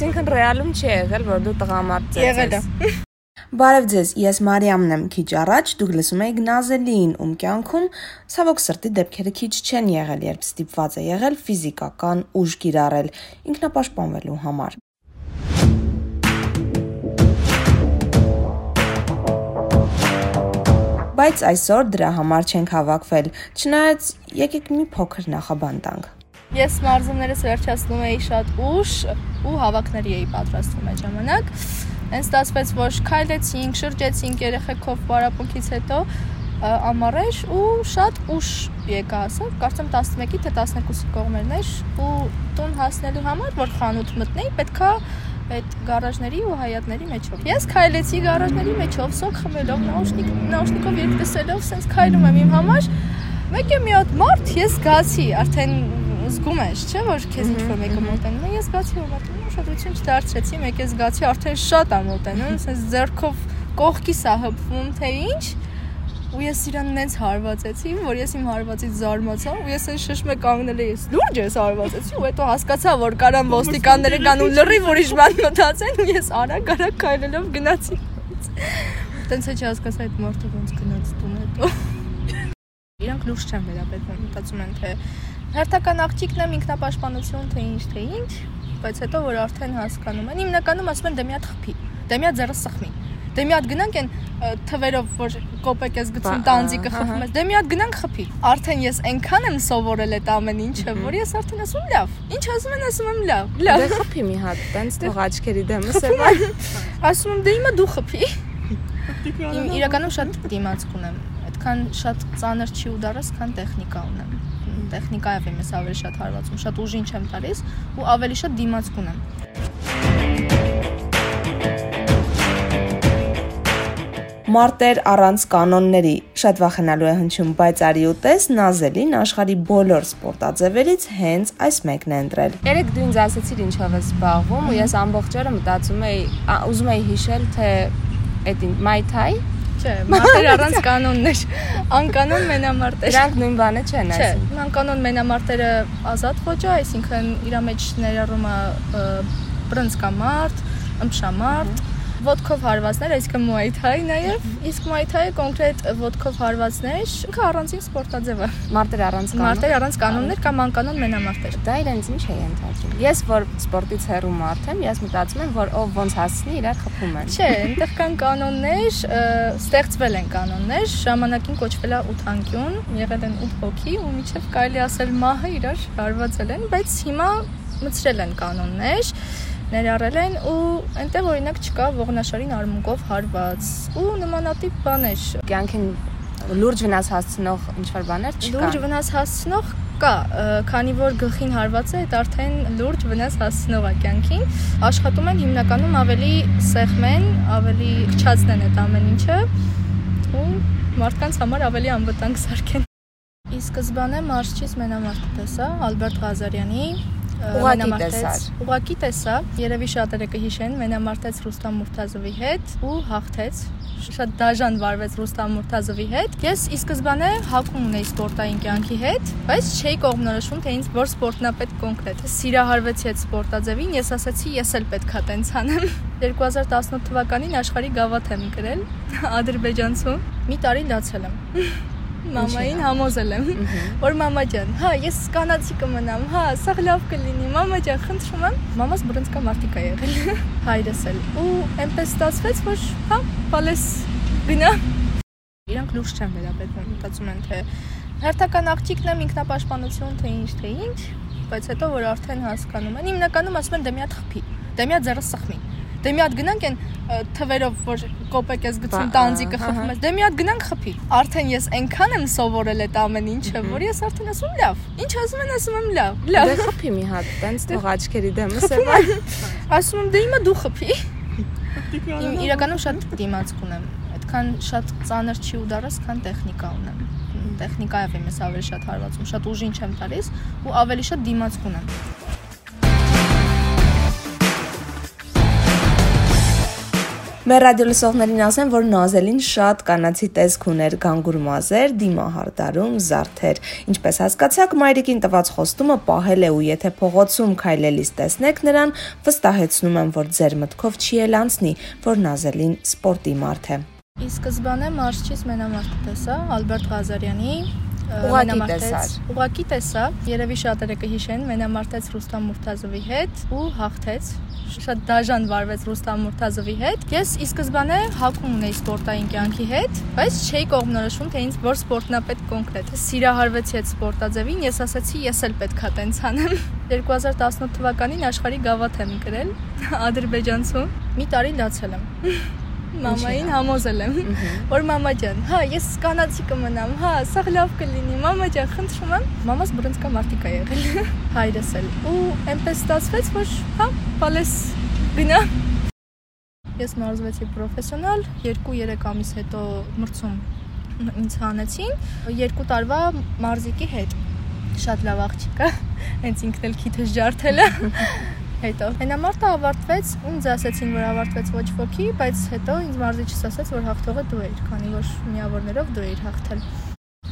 Այսինքն ռեալում չի եղել, որ դու տղամարդ ես։ Եղել է։ Բարև ձեզ, ես Մարիամն եմ։ Քիչ առաջ դուք լսում եք Նազելին, ում կյանքում ցավոք սրտի դեպքերը քիչ չեն եղել, երբ ստիպված է եղել ֆիզիկական ուժ կիրառել ինքնապաշտպանվելու համար։ Բայց այսօր դրա համար չենք հավաքվել։ Չնայած եկեք մի փոքր նախաբանտանք։ Ես մարզումներս վերջացնում էի շատ ուշ ու հավաքների էի պատրաստվում այդ ժամանակ Հենց ստացվեց, որ քայլեցինք, շրջեցինք երեխեքով պարապմունքից հետո ամառեշ ու շատ ուշ եկա ասա, կարծեմ 11-ի թե 12-ի կողմերն էր ու տուն հասնելու համար, որ խանութ մտնեի, պետքա այդ գարաժների ու հայատների մեջով։ Ես քայլեցի գարաժների մեջով, սոկ խմելով, նաուշնիկ, նաուշնիկով երբ տեսելով, sense քայլում եմ իմ համար։ Մեկ է մի հատ մարդ, ես գացի, արդեն զգում ես, չէ՞, որ քեզ ինչ-որ մեկը մոտենում է, ես զգացի, որ մոտենում ուշադրություն չդարձրեցի, մեկ է զգացի արդեն շատ ա մոտենում, ասես ձեռքով կողքիս ա հպվում, թե ինչ ու ես իրան նենց հարվածեցի, որ ես իմ հարվածից զարմացա ու ես այն շշմե կանգնել էի, լուրջ ես հարվածեցի ու հետո հասկացա, որ կարան ոստիկանները կան ու լրի որիշ բան մտածեն ու ես արագ արագ քայլելով գնացի։ Տենց է չհասկացա այդ մարդը ոնց գնաց տուն հետո։ Իրանք լուրջ չեն վերաբերվում, մտածում են թե հերթական աղջիկն եմ ինքնապաշտպանություն թե ինչ թե ինչ, բայց հետո որ արդեն հասկանում են, հիմնականում ասում են դե մի հատ խփի, դե մի հատ ձեռը սխմի։ Դե մի հատ գնանք այն թվերով որ կոպեկ ես գցում տանձիկը խփում ես, դե մի հատ գնանք խփի։ Արդեն ես այնքան եմ սովորել այդ ամեն ինչը, որ ես արդեն ասում լավ։ Ինչ ասում են, ասում եմ լավ։ Լավ։ Դե խփի մի հատ, տենց թող աչքերի դեմս է վայ։ Ասում եմ դե հիմա դու խփի։ Իմ իրականում շատ դիմացք ունեմ։ Այդքան շատ ծանր չի ու դարս, քան տեխնիկա ունեմ տեխնիկայով եմ ես ավելի շատ հարվածում, շատ ուժին չեմ տալիս ու ավելի շատ դիմացք ունեմ։ Մարտեր առանց կանոնների շատ վախենալու է հնչում, բայց արի ու տես Նազելին աշխարի բոլոր սպորտաձևերից հենց այս մեկն է ընտրել։ Երեք դու ինձ ասացիր ինչով ես զբաղվում ու ես ամբողջ օրը մտածում էի, ուզում էի հիշել թե այդ մայթայ Չէ, մարտեր առանց կանոններ։ Անկանոն մենամարտեր։ Դրանք նույն բանը չեն, այսինքն։ Չէ, անկանոն մենամարտերը ազատ ոճ է, այսինքն իր մեջ ներառում է բրոնզկամարտ, ըմբշամարտ, ոդկով հարվածներ, այսինքն Muay Thai նաև, իսկ Muay Thai-ը կոնկրետ ոդկով հարվածներ, ինքը առանցին սպորտաձև է։ Մարտեր առանց կանոն։ Մարտեր առանց կանոններ կամ անկանոն մենամարտեր։ Դա իրենց ինչ է ենթադրում։ Ես որ սպորտից հեռու մարդ եմ, ես մտածում եմ, որ ով ոնց հասցնի, իրար խփում են։ Չէ, այնտեղ կան կանոններ, ստեղծվել են կանոններ, ժամանակին կոչվել է 8 անկյուն, եղել են 8 հոգի ու միջև կարելի ասել մահը իրար հարվածել են, բայց հիմա մցրել են կանոններ ներառել են ու այնտեղ օրինակ չկա ողնաշարին արմունկով հարված ու նմանատիպ բաներ։ Կյանքին լուրջ վնաս հասցնող ինչ-որ բաներ չկա։ Լուրջ վնաս հասցնող կա, քանի որ գլխին հարված է, դա արդեն լուրջ վնաս հասցնող է կյանքին։ Աշխատում են հիմնականում ավելի սեղմեն, ավելի քչացնեն այդ ամեն ինչը ու մարդկանց համար ավելի անվտանգ սարքեն։ Ի սկզբանե մարշչից մենամարտը տեսա Ալբերտ Ղազարյանի Ուղակի տեսար։ Ուղակի տեսա, երևի շատերը կհիշեն, մենամարտեց Ռուստամ Մուրթազովի հետ ու հաղթեց շատ դաժան վարվեց Ռուստամ Մուրթազովի հետ։ Ես ի սկզբանե հակում ունեի սպորտային կյանքի հետ, բայց չէի կողմնորոշում, թե ինձ որ սպորտնա պետք կոնկրետ։ Սիրահարվեցի այդ սպորտաձևին, ես ասացի, ես էլ պետքա տենց անեմ։ 2018 թվականին աշխարհի գավաթ եմ գրել Ադրբեջանցում։ Մի տարի լացել եմ մամային համոզել եմ, որ մամա ջան, հա, ես կանացի կմնամ, հա, սա լավ կլինի, մամա ջան, խնդրում եմ։ Մամաս բրոնզկա մարտիկ է եղել։ Հայրս էլ։ Ու այնպես ստացվեց, որ հա, բալես գնա։ Իրանք լուրջ չեն վերաբերվում, մտածում են թե հերթական աղջիկն եմ ինքնապաշտպանություն թե ինչ թե ինչ, բայց հետո որ արդեն հասկանում են, հիմնականում ասում են դե մի հատ խփի, դե մի հատ ձեռը սխմի Դե մի հատ գնանք այն թվերով որ կոպեկ ես գցում տանձիկը խփում ես։ Դե մի հատ գնանք խփի։ Արդեն ես այնքան եմ սովորել այդ ամեն ինչը, որ ես արդեն ասում լավ։ Ինչ ասում են, ասում եմ լավ։ Լավ։ Դե խփի մի հատ, տենց թող աչքերի դեմս է Ասում եմ դե հիմա դու խփի։ Իմ իրականում շատ դիմացք ունեմ։ Այդքան շատ ծանր չի ու դարս, քան տեխնիկա ունեմ տեխնիկայով եմ ես ավելի շատ հարվածում, շատ ուժին չեմ տալիս ու ավելի շատ դիմացք ունեմ։ Մեր ռադիո լսողներին ասեմ, որ Նազելին շատ կանացի տեսք ուներ գանգուր մազեր, դիմահարդարում, զարդեր։ Ինչպես հասկացաք, մայրիկին տված խոստումը պահել է ու եթե փողոցում քայլելիս տեսնեք նրան, վստահեցնում եմ, որ ձեր մտքով չի էլ անցնի, որ Նազելին սպորտի մարդ է։ Ի սկզբանե մարշչից մենամարտը տեսա Ալբերտ Ղազարյանի Ուղակի տեսար։ Ուղակի տեսա, երևի շատերը կհիշեն, մենամարտեց Ռուստամ Մուրթազովի հետ ու հաղթեց շատ դաժան վարվեց Ռուստամ Մուրթազովի հետ։ Ես ի սկզբանե հակում ունեի սպորտային կյանքի հետ, բայց չէի կողմնորոշում, թե ինձ որ սպորտն է պետք կոնկրետ։ Սիրահարվեցի այդ սպորտաձևին, ես ասացի, ես էլ պետքա տենց անեմ։ 2018 թվականին աշխարհի գավաթ եմ գրել Ադրբեջանցում։ Մի տարի լացել եմ մամային համոզել եմ, որ մամա ջան, հա, ես կանացի կմնամ, հա, սա լավ կլինի, մամա ջան, խնդրում եմ։ Մամաս բրոնզկա մարտիկ է եղել։ Հայրս էլ։ Ու այնպես ստացվեց, որ հա, բալես գնա։ Ես մարզվեցի պրոֆեսիոնալ, 2-3 ամիս հետո մրցում ինձ հանեցին, 2 տարվա մարզիկի հետ։ Շատ լավ աղջիկ է։ Հենց ինքն էլ քիթը ջարդել է հետո մենամարտը ավարտվեց ինձ ասացին որ ավարտվեց ոչ ոքի բայց հետո ինձ մարզիչս ասաց որ հաղթողը դու ես քանի որ միավորներով դու ես հաղթել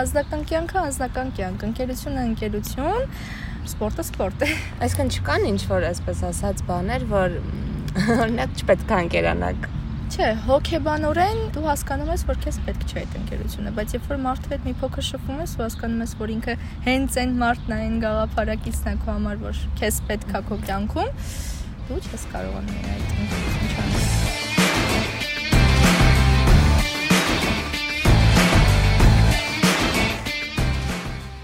ազնական կյանքը ազնական կյանք ընկերությունը ընկերություն սպորտը սպորտ է այսինքն չկան ինչ որ այսպես ասած բաներ որ օրինակ չպետք է ընկերանաք Չէ, հոգեբանորեն դու հասկանում ես, որ քեզ պետք չէ այդ ընկերությունը, բայց երբ որ մարդու հետ մի փոքր շփվում ես, ու հասկանում ես, որ ինքը հենց այն մարդն է, այն գաղափարակիցն է քո համար, որ քեզ պետք է քո կյանքում, դու չես կարողանում այդ ընկերությունը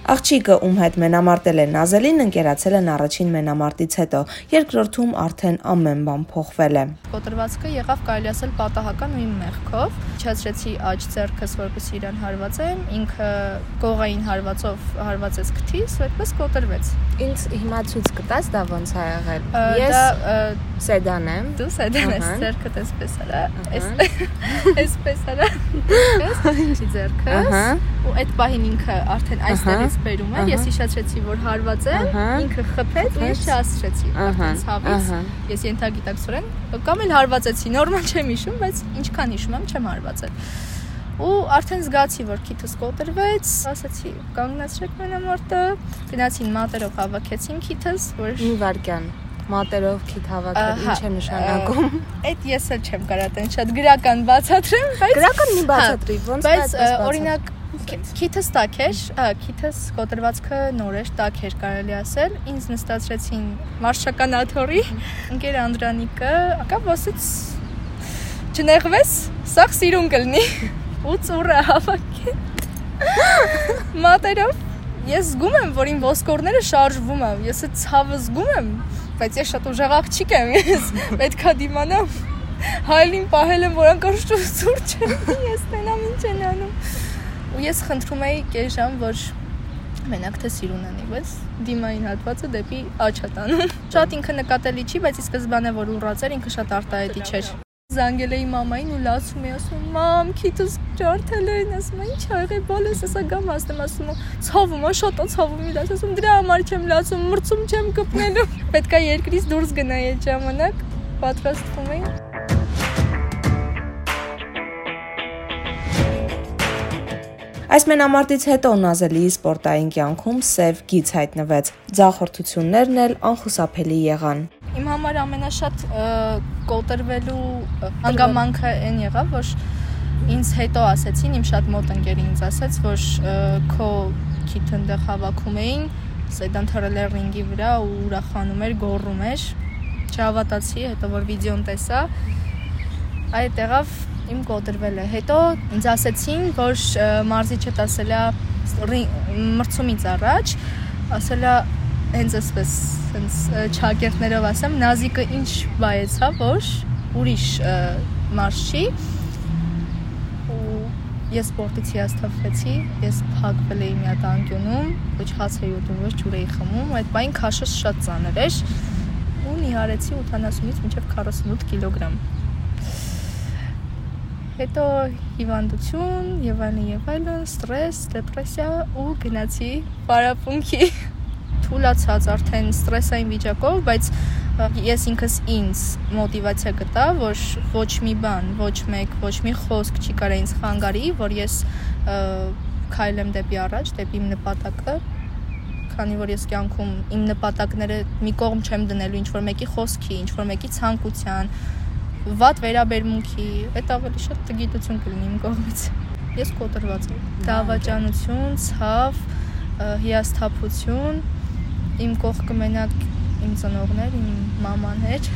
Աղջիկը, ում հետ մենամարտել է Նազելին, ընկերացել են առաջին մենամարտից հետո։ Երկրորդում արդեն ամեն բան փոխվել է։ Կոտրվածքը եղավ կարելի ասել պատահական իմ մեղքով։ Չացրեցի աջ ձեռքս, որպեսզի իրան հարվածեմ, ինքը կողային հարվածով հարվածեց քթիս, այդպես կոտրվեց։ Ինձ հիմա ցույց կտաս դա ոնց է եղել։ Ես սեդան եմ։ Դու սեդան ես, ձեռքդ էսպես արա, էսպես արա։ Ինչի ձեռքս։ Ու այդ պահին ինքը արդեն այստեղից բերում է, ես հիշացրեցի, որ հարված է, ինքը խփեց, ես չասրեցի արդեն ցավից։ Ես ենթագիտակցորեն կամ էլ հարվածեցի, նորմալ չեմ հիշում, բայց ինչքան հիշում եմ, չեմ հարվածել ու արդեն զգացի որ քիթս կոտրվեց ասացի կանգնացրեք մենամարտը գնացին մատերով հավաքեցին քիթս որ մի վարքյան մատերով քիթ հավաքել ինչ է նշանակում այդ ես էլ չեմ կարա տեն շատ գրական բացատրեմ բայց գրական մի բացատրի ոնց բայց օրինակ Քիթս տակ էր, հա, քիթս կոտրվածքը նոր էր, տակ էր կարելի ասել։ Ինձ նստացրեցին մարշական աթորի, ընկեր Անդրանիկը, ակավ ասեց չնեղվես, սա սիրուն կլինի։ Ու ծուրը հավաքեն։ Մատերով ես զգում եմ, որ իմ ոսկորները շարժվում են։ Ես այդ ցավը զգում եմ, բայց ես շատ ուժեղ աղջիկ եմ, ես պետքա դիմանամ։ Հայլին պահել եմ, որ անկարծ ծուր չեմ։ Ես տենամ ինչ են անում ու ես խնդրում էի կես ժամ, որ մենակ թե սիրուն անի, բայց դիմային հատվածը դեպի է տանում։ Շատ ինքը նկատելի չի, բայց ի սկզբանե որ ուռած էր, ինքը շատ արտահայտիչ էր։ Զանգել էի մամային ու լացում էի ասում մամ քիթս ջարդել են ասում ինչ ա եղել բոլես ասա գամ ասեմ ասում ցավում ա շատ ա ցավում իրա ասում դրա համար չեմ լացում մրցում չեմ կպնելու պետքա երկրից դուրս գնայի այդ ժամանակ պատրաստվում էի Այս մենամարտից հետո Նազելիի սպորտային կյանքում սև գիծ հայտնվեց։ Ձախորդություններն էլ անխուսափելի եղան։ Իմ համար ամենաշատ կոտրվելու հանգամանքը այն եղավ, որ ինձ հետո ասեցին, իմ շատ մոտ ընկերը ինձ ասաց, որ քո քիթ ընդեղ հավաքում էին, սեդան թռել էր ռինգի վրա ու ուրախանում էր, գոռում էր։ Չհավատացի, հետո որ վիդեոն տեսա, այդ եղավ իմ կոտրվել է։ Հետո ինձ ասեցին, որ մարզիչը ասել է մրցումից առաջ, ասել է հենց այսպես, հենց ճակերտներով ասեմ, նազիկը ինչ բայեցա, որ ուրիշ մարզ չի ես սպորտից հիասթափվեցի, ես փակվել էի մի հատ անկյունում, ոչ հաց էի ուտում, ոչ ջուր էի խմում, այդ բային քաշս շատ ծանր էր ու նիհարեցի 80-ից մինչև 48 կիլոգրամ հետո հիվանդություն եւ այլն եւ այլն, ստրես, դեպրեսիա ու գնացի պարապունքի թուլացած արդեն ստրեսային վիճակով, բայց ես ինքս ինձ մոտիվացիա գտա, որ ոչ մի բան, ոչ մեկ, ոչ մի խոսք չի կարող ինձ խանգարի, որ ես քայլեմ դեպի առաջ, դեպի իմ նպատակը, քանի որ ես կյանքում իմ նպատակները մի կողմ չեմ դնելու ինչ որ մեկի խոսքի, ինչ որ մեկի ցանկության, վատ վերաբերմունքի, այդ ավելի շատ տգիտություն կլինի իմ կողմից։ Ես կոտրված եմ։ Դավաճանություն, ցավ, հիասթափություն, իմ կողքը մենակ իմ ծնողներ, իմ մաման էր,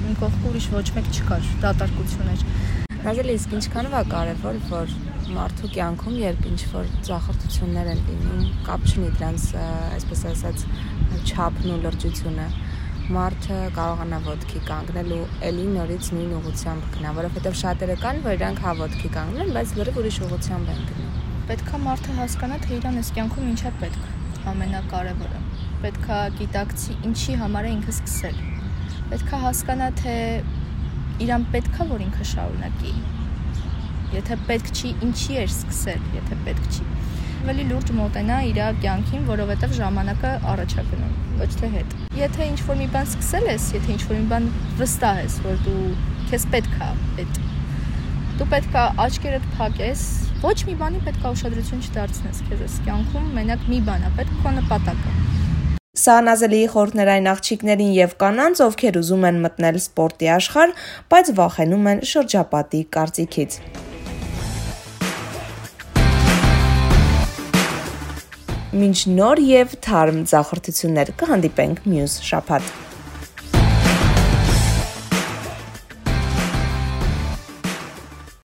իմ կողքը ուրիշ ոչ մեկ չկար, դատարկություն էր։ Նազելի իսկ ինչքանով է կարևոր, որ մարդու կյանքում երբ ինչ որ ծախրտություններ են լինում, կապ չունի դրանց, այսպես ասած, չափն ու լրջությունը, մարդը կարողանա ոդքի կանգնել ու ելի նորից նույն ուղությամբ գնա, որովհետև շատերը կան, որ իրանք հա ոդքի կանգնեն, բայց լրիվ ուրիշ ուղությամբ են գնում։ Պետքա մարդը հասկանա, թե իրան այս կյանքում ինչ է պետք ամենակարևորը պետքա գիտակցի ինչի համար է ինքը սկսել։ Պետքա հասկանա, թե իրան պետքա որ ինքը շարունակի։ Եթե պետք չի, ինչի էր սկսել, եթե պետք չի։ Ավելի լուրջ մոտենա իր կյանքին, որովհետև ժամանակը առաջ է գնում, ոչ թե հետ։ Եթե ինչ որ մի բան սկսել ես, եթե ինչ որ մի բան վստահ ես, որ դու քեզ պետքա այդ դու պետքա աչքերդ փակես, ոչ մի բանի պետքա ուշադրություն չդարձնես քեզ կյանքում, մենակ մի բան է պետք քո նպատակը։ Սա անազելի խորհուրդներ այն աղջիկներին եւ կանանց, ովքեր ուզում են մտնել սպորտի աշխարհ, բայց վախենում են շրջապատի կարծիքից։ Մինչ նոր եւ թարմ ցախորտություններ կհանդիպենք մյուս շաբաթ։